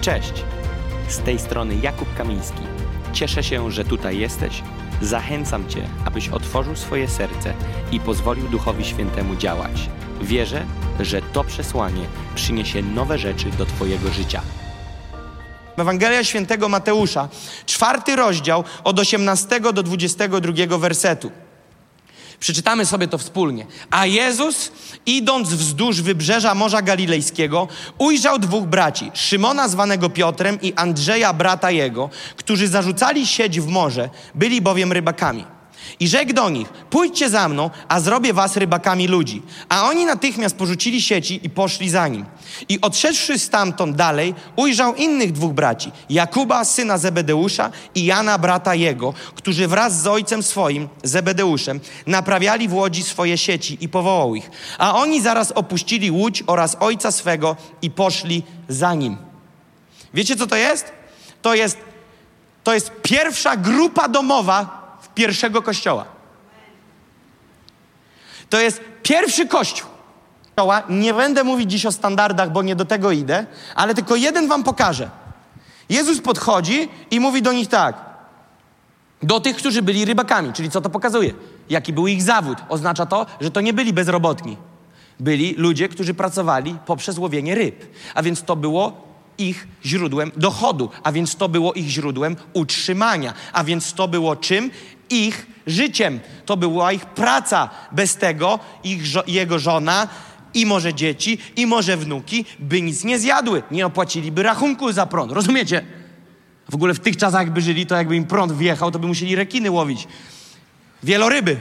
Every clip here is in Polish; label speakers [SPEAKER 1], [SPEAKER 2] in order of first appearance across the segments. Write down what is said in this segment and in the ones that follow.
[SPEAKER 1] Cześć! Z tej strony Jakub Kamiński. Cieszę się, że tutaj jesteś. Zachęcam Cię, abyś otworzył swoje serce i pozwolił Duchowi Świętemu działać. Wierzę, że to przesłanie przyniesie nowe rzeczy do Twojego życia.
[SPEAKER 2] Ewangelia Świętego Mateusza, czwarty rozdział od 18 do 22 wersetu. Przeczytamy sobie to wspólnie. A Jezus, idąc wzdłuż wybrzeża Morza Galilejskiego, ujrzał dwóch braci, Szymona zwanego Piotrem i Andrzeja, brata jego, którzy zarzucali sieć w morze, byli bowiem rybakami. I rzekł do nich: Pójdźcie za mną, a zrobię was rybakami ludzi. A oni natychmiast porzucili sieci i poszli za nim. I odszedłszy stamtąd dalej, ujrzał innych dwóch braci: Jakuba, syna Zebedeusza, i Jana, brata jego, którzy wraz z ojcem swoim, Zebedeuszem, naprawiali w łodzi swoje sieci i powołał ich. A oni zaraz opuścili łódź oraz ojca swego i poszli za nim. Wiecie, co to jest? To jest, to jest pierwsza grupa domowa pierwszego kościoła. To jest pierwszy kościół. Nie będę mówić dziś o standardach, bo nie do tego idę, ale tylko jeden wam pokażę. Jezus podchodzi i mówi do nich tak. Do tych, którzy byli rybakami, czyli co to pokazuje? Jaki był ich zawód? Oznacza to, że to nie byli bezrobotni. Byli ludzie, którzy pracowali poprzez łowienie ryb. A więc to było ich źródłem dochodu, a więc to było ich źródłem utrzymania, a więc to było czym? Ich życiem. To była ich praca. Bez tego ich, jego żona i może dzieci, i może wnuki by nic nie zjadły. Nie opłaciliby rachunku za prąd. Rozumiecie? W ogóle w tych czasach, jakby żyli, to jakby im prąd wjechał, to by musieli rekiny łowić. Wieloryby.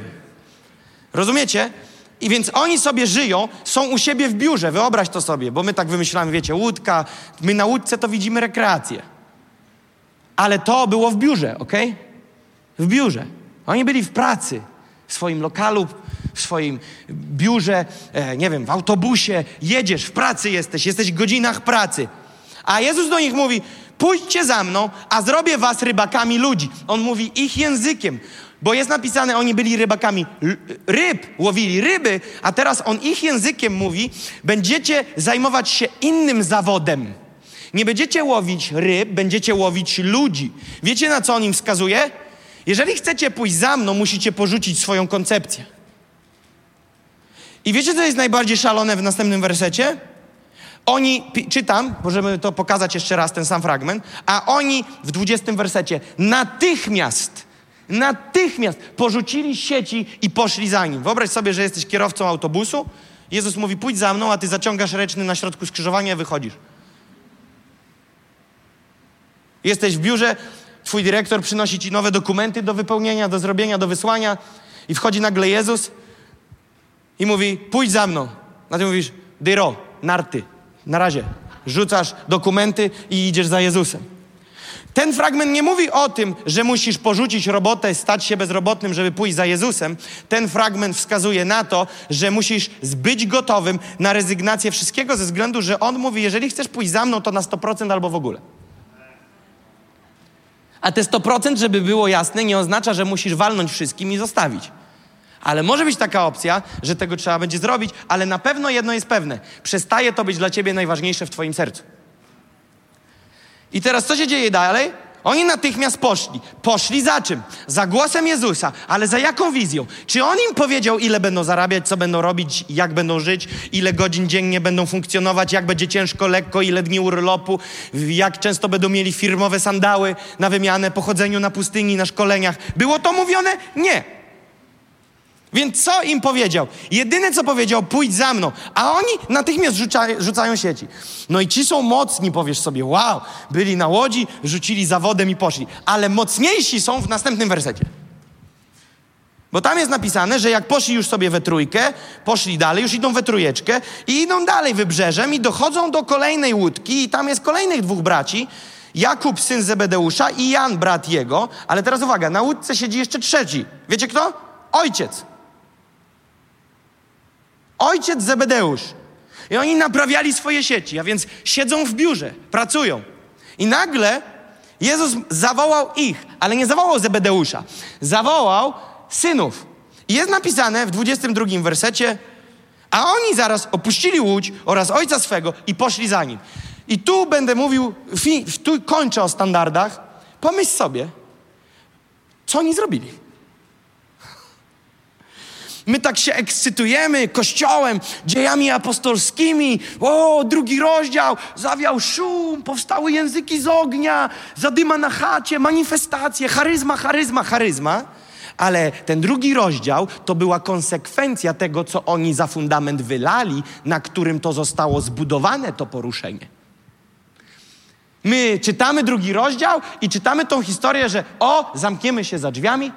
[SPEAKER 2] Rozumiecie? I więc oni sobie żyją, są u siebie w biurze, wyobraź to sobie, bo my tak wymyślamy, wiecie, łódka, my na łódce to widzimy rekreację. Ale to było w biurze, ok? W biurze. Oni byli w pracy, w swoim lokalu, w swoim biurze, e, nie wiem, w autobusie, jedziesz, w pracy jesteś, jesteś w godzinach pracy. A Jezus do nich mówi: Pójdźcie za mną, a zrobię was rybakami ludzi. On mówi ich językiem. Bo jest napisane, oni byli rybakami ryb, łowili ryby, a teraz on ich językiem mówi, będziecie zajmować się innym zawodem. Nie będziecie łowić ryb, będziecie łowić ludzi. Wiecie na co on im wskazuje? Jeżeli chcecie pójść za mną, musicie porzucić swoją koncepcję. I wiecie, co jest najbardziej szalone w następnym wersecie? Oni, czytam, możemy to pokazać jeszcze raz, ten sam fragment, a oni w dwudziestym wersecie natychmiast Natychmiast porzucili sieci i poszli za nim. Wyobraź sobie, że jesteś kierowcą autobusu. Jezus mówi: Pójdź za mną, a ty zaciągasz ręczny na środku skrzyżowania i wychodzisz. Jesteś w biurze, twój dyrektor przynosi ci nowe dokumenty do wypełnienia, do zrobienia, do wysłania, i wchodzi nagle Jezus i mówi: Pójdź za mną. A ty mówisz: Dyro, narty. Na razie. Rzucasz dokumenty i idziesz za Jezusem. Ten fragment nie mówi o tym, że musisz porzucić robotę, stać się bezrobotnym, żeby pójść za Jezusem. Ten fragment wskazuje na to, że musisz być gotowym na rezygnację wszystkiego ze względu, że On mówi, jeżeli chcesz pójść za mną, to na 100% albo w ogóle. A te 100%, żeby było jasne, nie oznacza, że musisz walnąć wszystkim i zostawić. Ale może być taka opcja, że tego trzeba będzie zrobić, ale na pewno jedno jest pewne. Przestaje to być dla ciebie najważniejsze w twoim sercu. I teraz co się dzieje dalej? Oni natychmiast poszli. Poszli za czym? Za głosem Jezusa, ale za jaką wizją? Czy on im powiedział, ile będą zarabiać, co będą robić, jak będą żyć, ile godzin dziennie będą funkcjonować, jak będzie ciężko, lekko, ile dni urlopu, jak często będą mieli firmowe sandały na wymianę, pochodzeniu na pustyni, na szkoleniach? Było to mówione? Nie. Więc co im powiedział? Jedyne co powiedział, pójdź za mną. A oni natychmiast rzuca, rzucają sieci. No i ci są mocni, powiesz sobie, wow, byli na łodzi, rzucili zawodem i poszli. Ale mocniejsi są w następnym wersecie. Bo tam jest napisane, że jak poszli już sobie we trójkę, poszli dalej, już idą we trójeczkę i idą dalej wybrzeżem i dochodzą do kolejnej łódki i tam jest kolejnych dwóch braci, Jakub, syn Zebedeusza i Jan, brat jego. Ale teraz uwaga, na łódce siedzi jeszcze trzeci. Wiecie kto? Ojciec. Ojciec Zebedeusz. I oni naprawiali swoje sieci, a więc siedzą w biurze, pracują. I nagle Jezus zawołał ich, ale nie zawołał Zebedeusza. Zawołał synów. I jest napisane w 22 wersecie, a oni zaraz opuścili łódź oraz ojca swego i poszli za nim. I tu będę mówił, tu kończę o standardach. Pomyśl sobie, co oni zrobili. My tak się ekscytujemy kościołem, dziejami apostolskimi. O, drugi rozdział, zawiał szum, powstały języki z ognia, zadyma na chacie, manifestacje, charyzma, charyzma, charyzma. Ale ten drugi rozdział to była konsekwencja tego, co oni za fundament wylali, na którym to zostało zbudowane, to poruszenie. My czytamy drugi rozdział i czytamy tą historię, że o, zamkniemy się za drzwiami,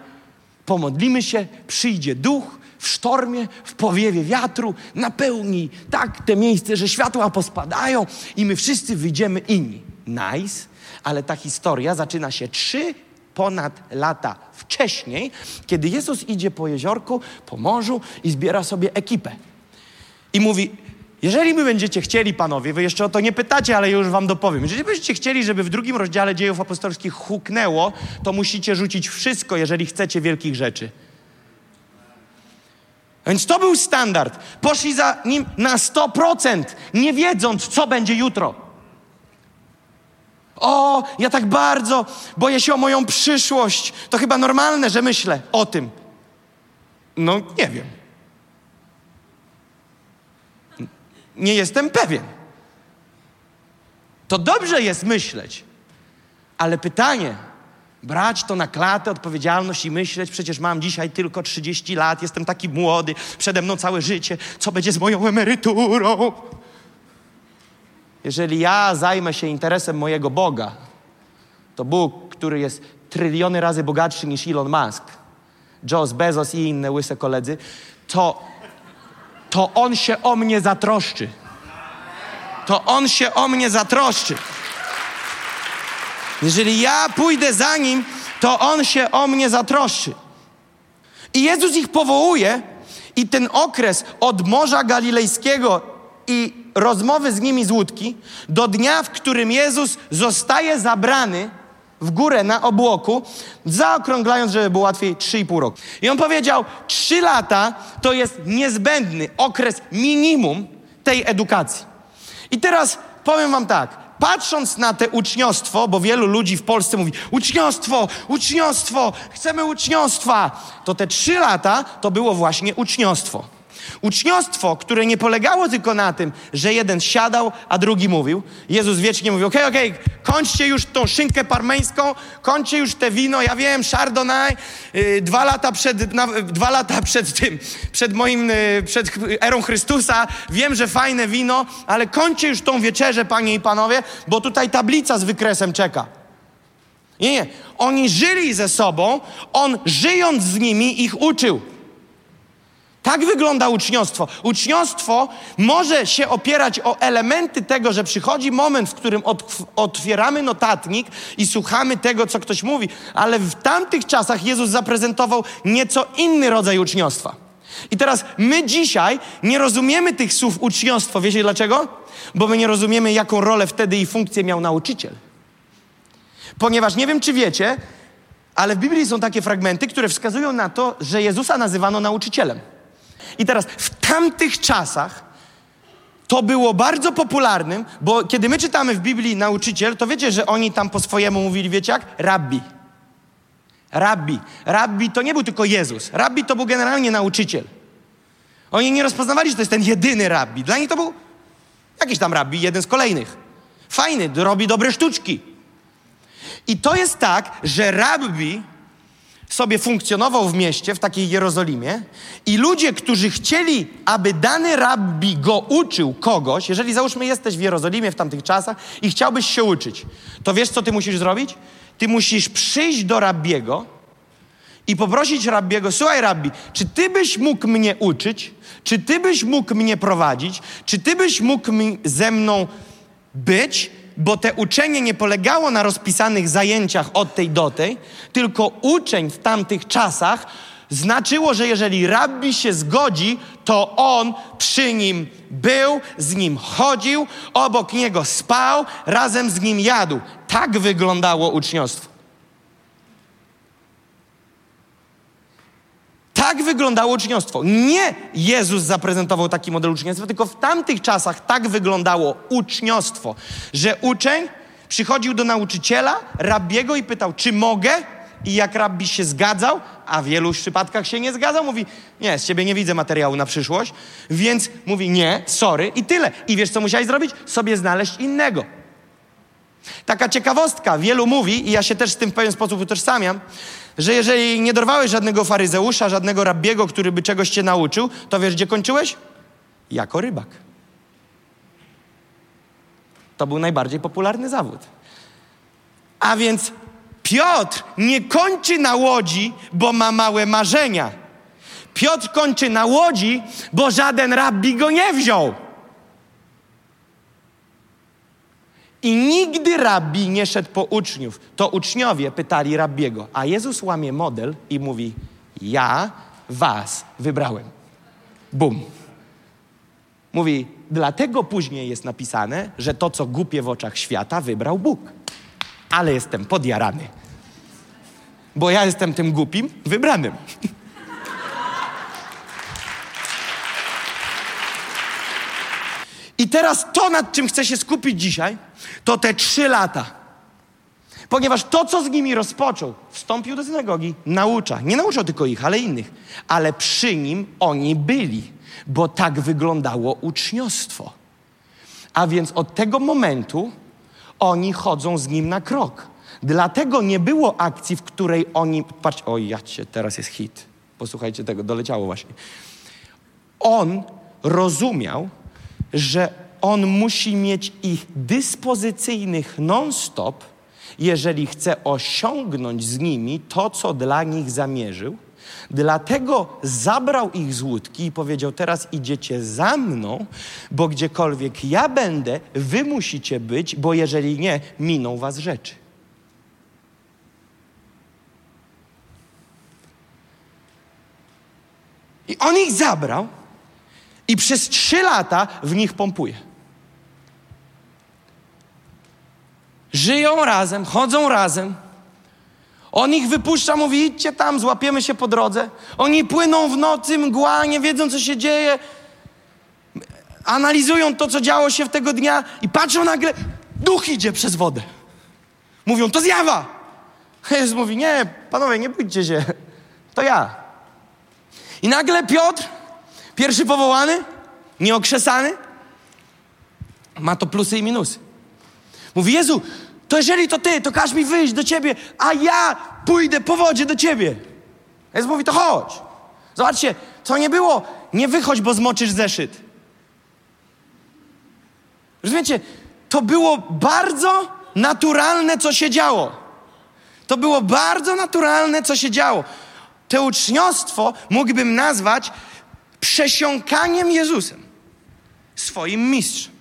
[SPEAKER 2] pomodlimy się, przyjdzie duch w sztormie, w powiewie wiatru, napełni tak te miejsce, że światła pospadają i my wszyscy wyjdziemy inni. Nice, ale ta historia zaczyna się trzy ponad lata wcześniej, kiedy Jezus idzie po jeziorku, po morzu i zbiera sobie ekipę. I mówi, jeżeli wy będziecie chcieli, panowie, wy jeszcze o to nie pytacie, ale już wam dopowiem. Jeżeli będziecie chcieli, żeby w drugim rozdziale dziejów apostolskich huknęło, to musicie rzucić wszystko, jeżeli chcecie wielkich rzeczy. Więc to był standard. Poszli za nim na 100%, nie wiedząc, co będzie jutro. O, ja tak bardzo boję się o moją przyszłość. To chyba normalne, że myślę o tym. No, nie wiem. Nie jestem pewien. To dobrze jest myśleć, ale pytanie, brać to na klatę, odpowiedzialność i myśleć, przecież mam dzisiaj tylko 30 lat, jestem taki młody, przede mną całe życie, co będzie z moją emeryturą? Jeżeli ja zajmę się interesem mojego Boga, to Bóg, który jest tryliony razy bogatszy niż Elon Musk, Joe Bezos i inne łyse koledzy, to, to On się o mnie zatroszczy. To On się o mnie zatroszczy. Jeżeli ja pójdę za Nim, to On się o mnie zatroszczy. I Jezus ich powołuje i ten okres od Morza Galilejskiego i rozmowy z nimi z łódki do dnia, w którym Jezus zostaje zabrany w górę na obłoku, zaokrąglając, żeby było łatwiej, 3,5 roku. I on powiedział, 3 lata to jest niezbędny okres minimum tej edukacji. I teraz powiem wam tak, patrząc na te uczniostwo, bo wielu ludzi w Polsce mówi uczniostwo, uczniostwo, chcemy uczniostwa, to te trzy lata to było właśnie uczniostwo. Uczniostwo, które nie polegało tylko na tym, że jeden siadał, a drugi mówił. Jezus wiecznie mówił, okej, okay, okej, okay, kończcie już tą szynkę parmeńską, kończcie już te wino, ja wiem, Chardonnay, yy, dwa lata przed, na, dwa lata przed tym, przed moim, yy, przed erą Chrystusa, wiem, że fajne wino, ale kończcie już tą wieczerzę, panie i panowie, bo tutaj tablica z wykresem czeka. Nie, nie, oni żyli ze sobą, on żyjąc z nimi ich uczył. Tak wygląda uczniostwo. Uczniostwo może się opierać o elementy tego, że przychodzi moment, w którym otwieramy notatnik i słuchamy tego, co ktoś mówi, ale w tamtych czasach Jezus zaprezentował nieco inny rodzaj uczniostwa. I teraz my dzisiaj nie rozumiemy tych słów uczniostwo. Wiecie dlaczego? Bo my nie rozumiemy, jaką rolę wtedy i funkcję miał nauczyciel. Ponieważ nie wiem, czy wiecie, ale w Biblii są takie fragmenty, które wskazują na to, że Jezusa nazywano nauczycielem. I teraz w tamtych czasach to było bardzo popularnym, bo kiedy my czytamy w Biblii nauczyciel, to wiecie, że oni tam po swojemu mówili, wiecie jak? Rabbi. Rabbi. Rabbi to nie był tylko Jezus. Rabbi to był generalnie nauczyciel. Oni nie rozpoznawali, że to jest ten jedyny rabbi. Dla nich to był jakiś tam rabbi, jeden z kolejnych. Fajny, robi dobre sztuczki. I to jest tak, że rabbi sobie funkcjonował w mieście, w takiej Jerozolimie i ludzie, którzy chcieli, aby dany rabbi go uczył kogoś, jeżeli załóżmy jesteś w Jerozolimie w tamtych czasach i chciałbyś się uczyć, to wiesz, co ty musisz zrobić? Ty musisz przyjść do rabbiego i poprosić rabbiego, słuchaj rabbi, czy ty byś mógł mnie uczyć? Czy ty byś mógł mnie prowadzić? Czy ty byś mógł ze mną być? Bo te uczenie nie polegało na rozpisanych zajęciach od tej do tej, tylko uczeń w tamtych czasach znaczyło, że jeżeli rabbi się zgodzi, to on przy nim był, z nim chodził, obok niego spał, razem z nim jadł. Tak wyglądało uczniostwo. Tak wyglądało uczniostwo. Nie Jezus zaprezentował taki model uczniostwa, tylko w tamtych czasach tak wyglądało uczniostwo, że uczeń przychodził do nauczyciela, rabiego i pytał, czy mogę? I jak rabbi się zgadzał, a w wielu przypadkach się nie zgadzał, mówi, nie, z ciebie nie widzę materiału na przyszłość, więc mówi, nie, sorry i tyle. I wiesz, co musiałeś zrobić? Sobie znaleźć innego. Taka ciekawostka, wielu mówi, i ja się też z tym w pewien sposób utożsamiam, że jeżeli nie dorwałeś żadnego faryzeusza, żadnego rabbiego, który by czegoś cię nauczył, to wiesz, gdzie kończyłeś? Jako rybak. To był najbardziej popularny zawód. A więc Piotr nie kończy na łodzi, bo ma małe marzenia. Piotr kończy na łodzi, bo żaden rabbi go nie wziął. I nigdy rabbi nie szedł po uczniów. To uczniowie pytali rabbiego, a Jezus łamie model i mówi: Ja was wybrałem. Bum. Mówi, dlatego później jest napisane, że to, co głupie w oczach świata, wybrał Bóg. Ale jestem podjarany. Bo ja jestem tym głupim wybranym. teraz to, nad czym chcę się skupić dzisiaj, to te trzy lata. Ponieważ to, co z nimi rozpoczął, wstąpił do synagogi, naucza. Nie nauczał tylko ich, ale innych. Ale przy nim oni byli, bo tak wyglądało uczniostwo. A więc od tego momentu oni chodzą z nim na krok. Dlatego nie było akcji, w której oni. Patrz, oj, jacie, teraz jest hit. Posłuchajcie tego, doleciało właśnie. On rozumiał, że on musi mieć ich dyspozycyjnych non-stop, jeżeli chce osiągnąć z nimi to, co dla nich zamierzył. Dlatego zabrał ich z łódki i powiedział: Teraz idziecie za mną, bo gdziekolwiek ja będę, wy musicie być, bo jeżeli nie, miną was rzeczy. I on ich zabrał i przez trzy lata w nich pompuje. Żyją razem, chodzą razem. On ich wypuszcza, mówi: idźcie tam, złapiemy się po drodze. Oni płyną w nocy, mgła, nie wiedzą, co się dzieje. Analizują to, co działo się w tego dnia i patrzą nagle, duch idzie przez wodę. Mówią, to zjawa. Jezus mówi, nie, panowie, nie bójcie się, to ja. I nagle Piotr, pierwszy powołany, nieokrzesany, ma to plusy i minusy. Mówi, Jezu, to jeżeli to Ty, to każ mi wyjść do Ciebie, a ja pójdę po wodzie do Ciebie. Jezus mówi, to chodź. Zobaczcie, to nie było, nie wychodź, bo zmoczysz zeszyt. Rozumiecie? To było bardzo naturalne, co się działo. To było bardzo naturalne, co się działo. To uczniostwo mógłbym nazwać przesiąkaniem Jezusem, swoim mistrzem.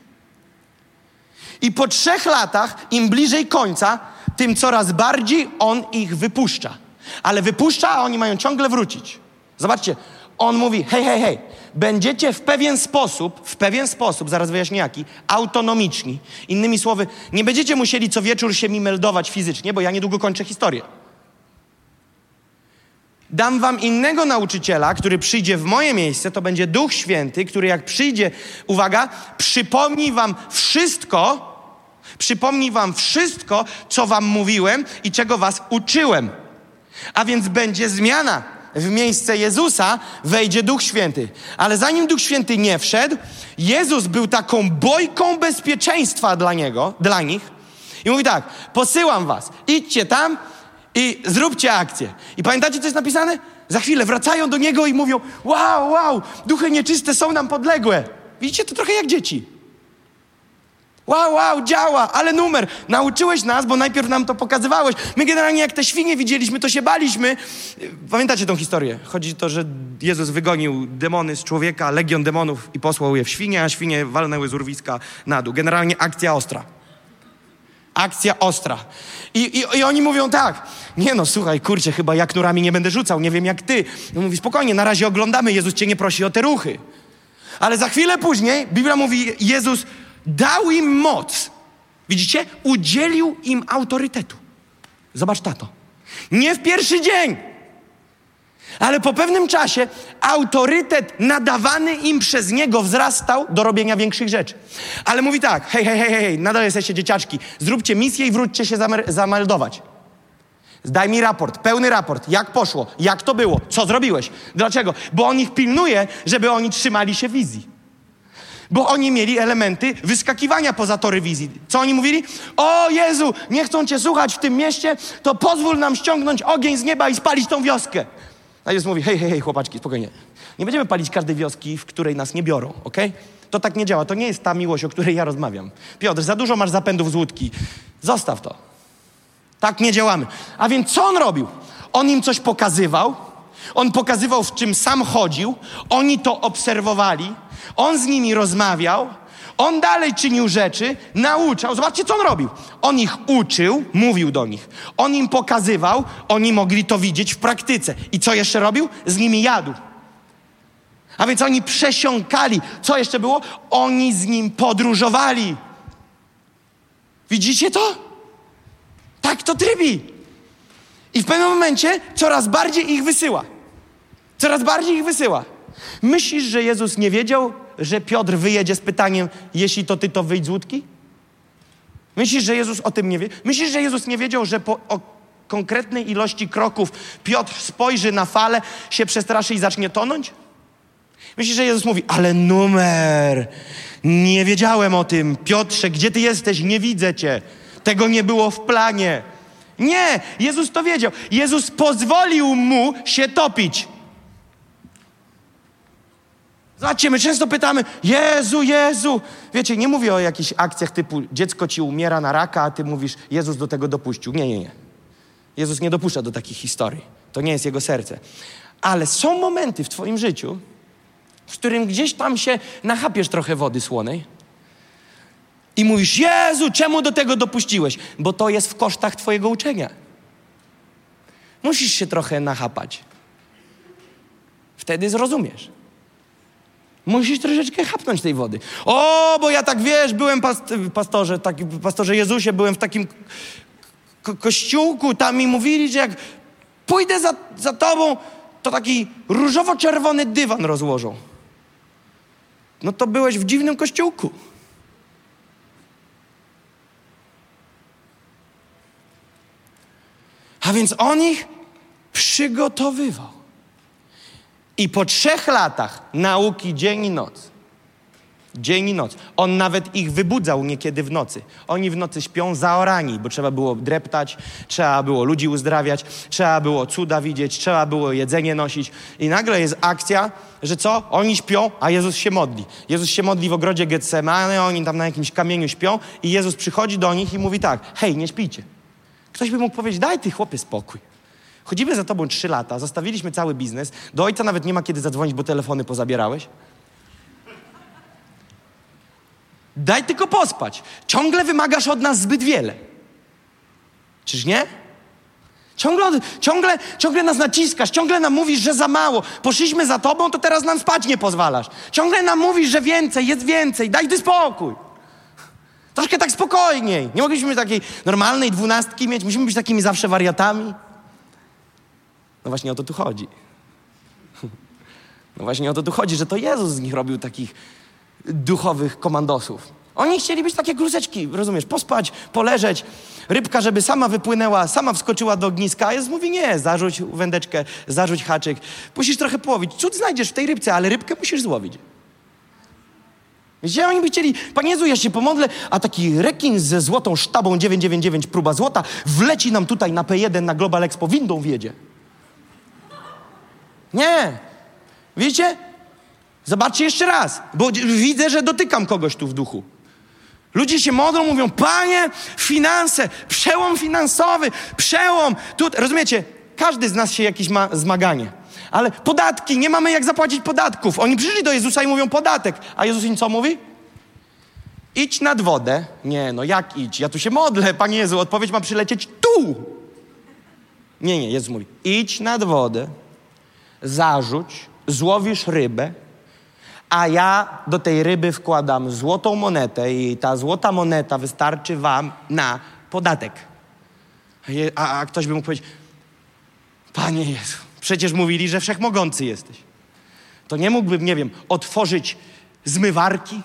[SPEAKER 2] I po trzech latach, im bliżej końca, tym coraz bardziej on ich wypuszcza. Ale wypuszcza, a oni mają ciągle wrócić. Zobaczcie, on mówi: hej, hej, hej, będziecie w pewien sposób, w pewien sposób, zaraz wyjaśnię jaki, autonomiczni. Innymi słowy, nie będziecie musieli co wieczór się mi meldować fizycznie, bo ja niedługo kończę historię. Dam wam innego nauczyciela, który przyjdzie w moje miejsce, to będzie Duch Święty, który jak przyjdzie, uwaga, przypomni wam wszystko, przypomni wam wszystko, co wam mówiłem i czego was uczyłem. A więc będzie zmiana. W miejsce Jezusa wejdzie Duch Święty. Ale zanim Duch Święty nie wszedł, Jezus był taką bojką bezpieczeństwa dla niego, dla nich. I mówi tak: posyłam was, idźcie tam i zróbcie akcję. I pamiętacie, co jest napisane? Za chwilę wracają do niego i mówią: Wow, wow, duchy nieczyste są nam podległe. Widzicie, to trochę jak dzieci. Wow, wow, działa, ale numer. Nauczyłeś nas, bo najpierw nam to pokazywałeś. My generalnie jak te świnie widzieliśmy, to się baliśmy. Pamiętacie tą historię? Chodzi o to, że Jezus wygonił demony z człowieka, legion demonów i posłał je w świnie, a świnie walnęły z urwiska na dół. Generalnie akcja ostra. Akcja ostra. I, i, I, oni mówią tak, nie no, słuchaj, kurczę, chyba jak nurami nie będę rzucał, nie wiem jak ty. No mówi, spokojnie, na razie oglądamy, Jezus cię nie prosi o te ruchy. Ale za chwilę później, Biblia mówi, Jezus dał im moc. Widzicie? Udzielił im autorytetu. Zobacz tato. Nie w pierwszy dzień, Ale po pewnym czasie autorytet nadawany im przez niego wzrastał do robienia większych rzeczy. Ale mówi tak, hej, hej, hej, hej, nadal jesteście dzieciaczki, zróbcie misję i wróćcie się zameldować. Daj mi raport, pełny raport, jak poszło, jak to było, co zrobiłeś. Dlaczego? Bo on ich pilnuje, żeby oni trzymali się wizji. Bo oni mieli elementy wyskakiwania poza tory wizji. Co oni mówili? O Jezu, nie chcą Cię słuchać w tym mieście, to pozwól nam ściągnąć ogień z nieba i spalić tą wioskę. A Jezus mówi, hej, hej, hej, chłopaczki, spokojnie. Nie będziemy palić każdej wioski, w której nas nie biorą, ok? To tak nie działa. To nie jest ta miłość, o której ja rozmawiam. Piotr, za dużo masz zapędów z łódki. Zostaw to. Tak nie działamy. A więc co on robił? On im coś pokazywał, on pokazywał, w czym sam chodził, oni to obserwowali, on z nimi rozmawiał, on dalej czynił rzeczy, nauczał. Zobaczcie, co on robił. On ich uczył, mówił do nich. On im pokazywał, oni mogli to widzieć w praktyce. I co jeszcze robił? Z nimi jadł. A więc oni przesiąkali. Co jeszcze było? Oni z nim podróżowali. Widzicie to? Tak to trybi. I w pewnym momencie coraz bardziej ich wysyła. Coraz bardziej ich wysyła. Myślisz, że Jezus nie wiedział, że Piotr wyjedzie z pytaniem, jeśli to ty, to wyjdź z łódki? Myślisz, że Jezus o tym nie wie? Myślisz, że Jezus nie wiedział, że po konkretnej ilości kroków Piotr spojrzy na falę, się przestraszy i zacznie tonąć? Myślisz, że Jezus mówi, ale numer, nie wiedziałem o tym. Piotrze, gdzie ty jesteś? Nie widzę cię. Tego nie było w planie. Nie, Jezus to wiedział. Jezus pozwolił mu się topić. Zobaczcie, my często pytamy, Jezu, Jezu. Wiecie, nie mówię o jakichś akcjach typu dziecko ci umiera na raka, a ty mówisz, Jezus do tego dopuścił. Nie, nie, nie. Jezus nie dopuszcza do takich historii. To nie jest jego serce. Ale są momenty w twoim życiu, w którym gdzieś tam się nachapiesz trochę wody słonej i mówisz, Jezu, czemu do tego dopuściłeś? Bo to jest w kosztach twojego uczenia. Musisz się trochę nachapać. Wtedy zrozumiesz. Musisz troszeczkę chapnąć tej wody. O, bo ja tak wiesz, byłem past pastorze, taki, pastorze Jezusie, byłem w takim ko kościółku, tam mi mówili, że jak pójdę za, za tobą, to taki różowo-czerwony dywan rozłożą. No to byłeś w dziwnym kościółku. A więc on ich przygotowywał. I po trzech latach nauki dzień i noc, dzień i noc, on nawet ich wybudzał niekiedy w nocy. Oni w nocy śpią zaorani, bo trzeba było dreptać, trzeba było ludzi uzdrawiać, trzeba było cuda widzieć, trzeba było jedzenie nosić. I nagle jest akcja, że co? Oni śpią, a Jezus się modli. Jezus się modli w ogrodzie Getsemane, oni tam na jakimś kamieniu śpią i Jezus przychodzi do nich i mówi tak, hej, nie śpijcie. Ktoś by mógł powiedzieć, daj ty chłopie spokój. Chodzimy za tobą trzy lata, zostawiliśmy cały biznes, do ojca nawet nie ma kiedy zadzwonić, bo telefony pozabierałeś. Daj tylko pospać. Ciągle wymagasz od nas zbyt wiele. Czyż nie? Ciągle, ciągle, ciągle nas naciskasz, ciągle nam mówisz, że za mało. Poszliśmy za tobą, to teraz nam spać nie pozwalasz. Ciągle nam mówisz, że więcej, jest więcej. Daj ty spokój. Troszkę tak spokojniej. Nie mogliśmy takiej normalnej dwunastki mieć. Musimy być takimi zawsze wariatami. No właśnie o to tu chodzi. No właśnie o to tu chodzi, że to Jezus z nich robił takich duchowych komandosów. Oni chcieli być takie kluseczki, rozumiesz, pospać, poleżeć, rybka, żeby sama wypłynęła, sama wskoczyła do ogniska, a Jezus mówi, nie, zarzuć wędeczkę, zarzuć haczyk, musisz trochę połowić. Cud znajdziesz w tej rybce, ale rybkę musisz złowić. Wiecie, oni by chcieli, Panie Jezu, ja się pomodlę, a taki rekin ze złotą sztabą 999 próba złota wleci nam tutaj na P1 na Global Expo, windą wjedzie. Nie. Widzicie? Zobaczcie jeszcze raz, bo widzę, że dotykam kogoś tu w duchu. Ludzie się modlą, mówią, panie, finanse, przełom finansowy, przełom. Tu, rozumiecie, każdy z nas się jakieś ma zmaganie. Ale podatki, nie mamy jak zapłacić podatków. Oni przyszli do Jezusa i mówią podatek. A Jezus im co mówi? Idź nad wodę. Nie, no jak idź? Ja tu się modlę, Panie Jezu, odpowiedź ma przylecieć tu. Nie, nie, Jezus mówi, idź nad wodę, zarzuć, złowisz rybę, a ja do tej ryby wkładam złotą monetę i ta złota moneta wystarczy wam na podatek. A, a ktoś by mógł powiedzieć, Panie Jezu, Przecież mówili, że wszechmogący jesteś. To nie mógłbym, nie wiem, otworzyć zmywarki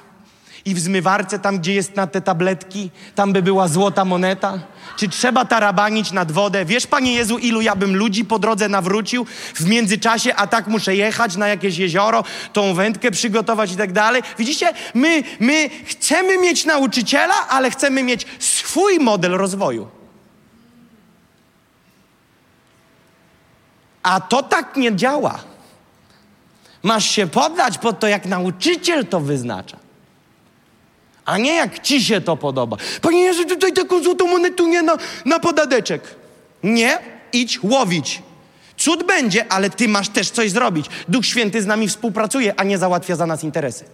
[SPEAKER 2] i w zmywarce, tam gdzie jest na te tabletki, tam by była złota moneta? Czy trzeba tarabanić nad wodę? Wiesz, Panie Jezu, ilu ja bym ludzi po drodze nawrócił w międzyczasie, a tak muszę jechać na jakieś jezioro, tą wędkę przygotować i tak dalej. Widzicie, my, my chcemy mieć nauczyciela, ale chcemy mieć swój model rozwoju. A to tak nie działa. Masz się poddać pod to, jak nauczyciel to wyznacza. A nie jak ci się to podoba. Panie Jezu, tutaj taką złotą monetę nie na, na podadeczek. Nie, idź łowić. Cud będzie, ale ty masz też coś zrobić. Duch Święty z nami współpracuje, a nie załatwia za nas interesy.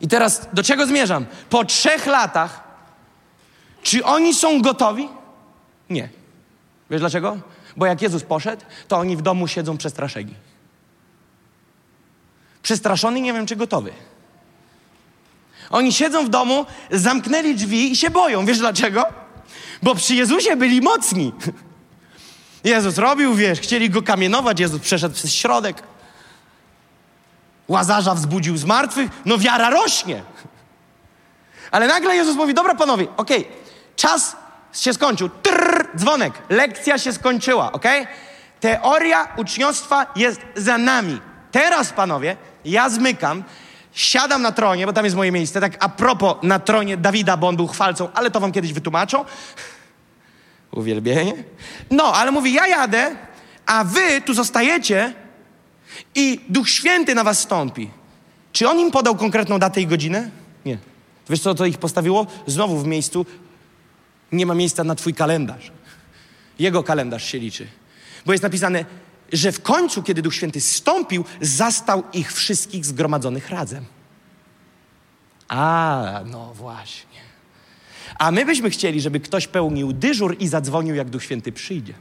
[SPEAKER 2] I teraz do czego zmierzam? Po trzech latach, czy oni są gotowi? Nie. Wiesz dlaczego? Bo jak Jezus poszedł, to oni w domu siedzą przestraszeni. Przestraszony, nie wiem czy gotowy. Oni siedzą w domu, zamknęli drzwi i się boją. Wiesz dlaczego? Bo przy Jezusie byli mocni. Jezus robił, wiesz, chcieli go kamienować, Jezus przeszedł przez środek. Łazarza wzbudził z martwych, no wiara rośnie. Ale nagle Jezus mówi, dobra panowie, okej, okay, czas się skończył. Trrr, dzwonek, lekcja się skończyła, ok? Teoria uczniostwa jest za nami. Teraz, panowie, ja zmykam, siadam na tronie, bo tam jest moje miejsce, tak a propos na tronie Dawida, bo on był chwalcą, ale to wam kiedyś wytłumaczą. Uwielbienie. No, ale mówi, ja jadę, a wy tu zostajecie i Duch Święty na was stąpi. Czy on im podał konkretną datę i godzinę? Nie. Wiesz co, to ich postawiło? Znowu w miejscu nie ma miejsca na twój kalendarz. Jego kalendarz się liczy. Bo jest napisane, że w końcu, kiedy Duch Święty stąpił, zastał ich wszystkich zgromadzonych razem. A, no właśnie. A my byśmy chcieli, żeby ktoś pełnił dyżur i zadzwonił, jak Duch Święty przyjdzie.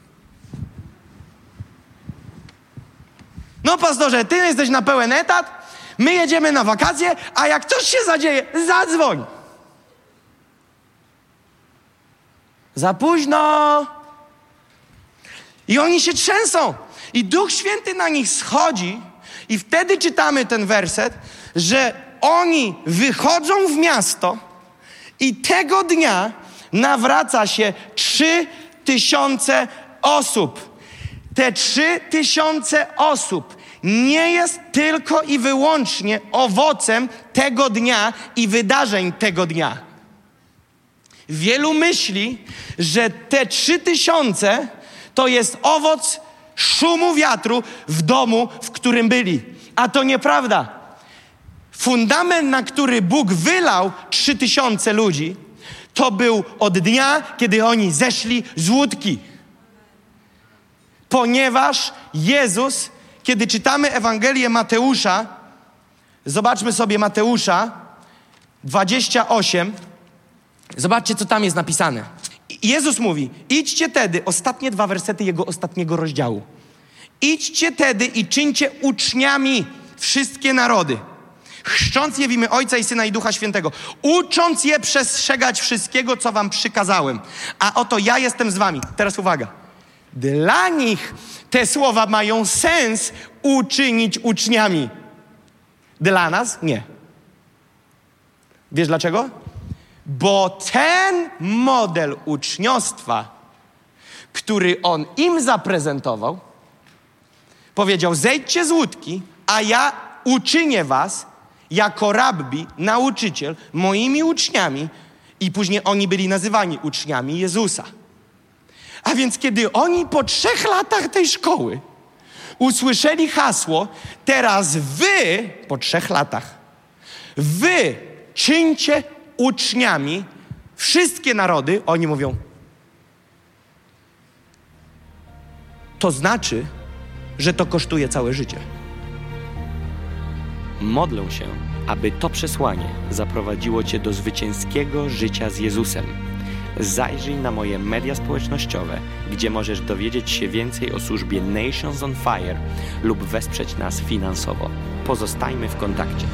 [SPEAKER 2] No, pastorze, ty jesteś na pełen etat, my jedziemy na wakacje, a jak coś się zadzieje, zadzwoń. Za późno. I oni się trzęsą. I Duch Święty na nich schodzi, i wtedy czytamy ten werset, że oni wychodzą w miasto, i tego dnia nawraca się trzy tysiące osób. Te trzy tysiące osób nie jest tylko i wyłącznie owocem tego dnia i wydarzeń tego dnia. Wielu myśli, że te trzy tysiące to jest owoc szumu wiatru w domu, w którym byli. A to nieprawda. Fundament, na który Bóg wylał trzy tysiące ludzi, to był od dnia, kiedy oni zeszli z łódki. Ponieważ Jezus, kiedy czytamy Ewangelię Mateusza, zobaczmy sobie Mateusza 28, Zobaczcie, co tam jest napisane. Jezus mówi: idźcie tedy, ostatnie dwa wersety jego ostatniego rozdziału. Idźcie tedy i czyńcie uczniami wszystkie narody, chrzcząc je w imię Ojca i Syna i Ducha Świętego, ucząc je przestrzegać wszystkiego, co wam przykazałem. A oto ja jestem z wami. Teraz uwaga. Dla nich te słowa mają sens uczynić uczniami. Dla nas nie. Wiesz dlaczego? Bo ten model uczniostwa, który on im zaprezentował, powiedział: zejdźcie z łódki, a ja uczynię was jako rabbi, nauczyciel, moimi uczniami. I później oni byli nazywani uczniami Jezusa. A więc kiedy oni po trzech latach tej szkoły usłyszeli hasło, teraz wy, po trzech latach, wy czyńcie uczniami wszystkie narody, oni mówią, to znaczy, że to kosztuje całe życie.
[SPEAKER 1] Modlę się, aby to przesłanie zaprowadziło Cię do zwycięskiego życia z Jezusem. Zajrzyj na moje media społecznościowe, gdzie możesz dowiedzieć się więcej o służbie Nations on Fire lub wesprzeć nas finansowo. Pozostajmy w kontakcie.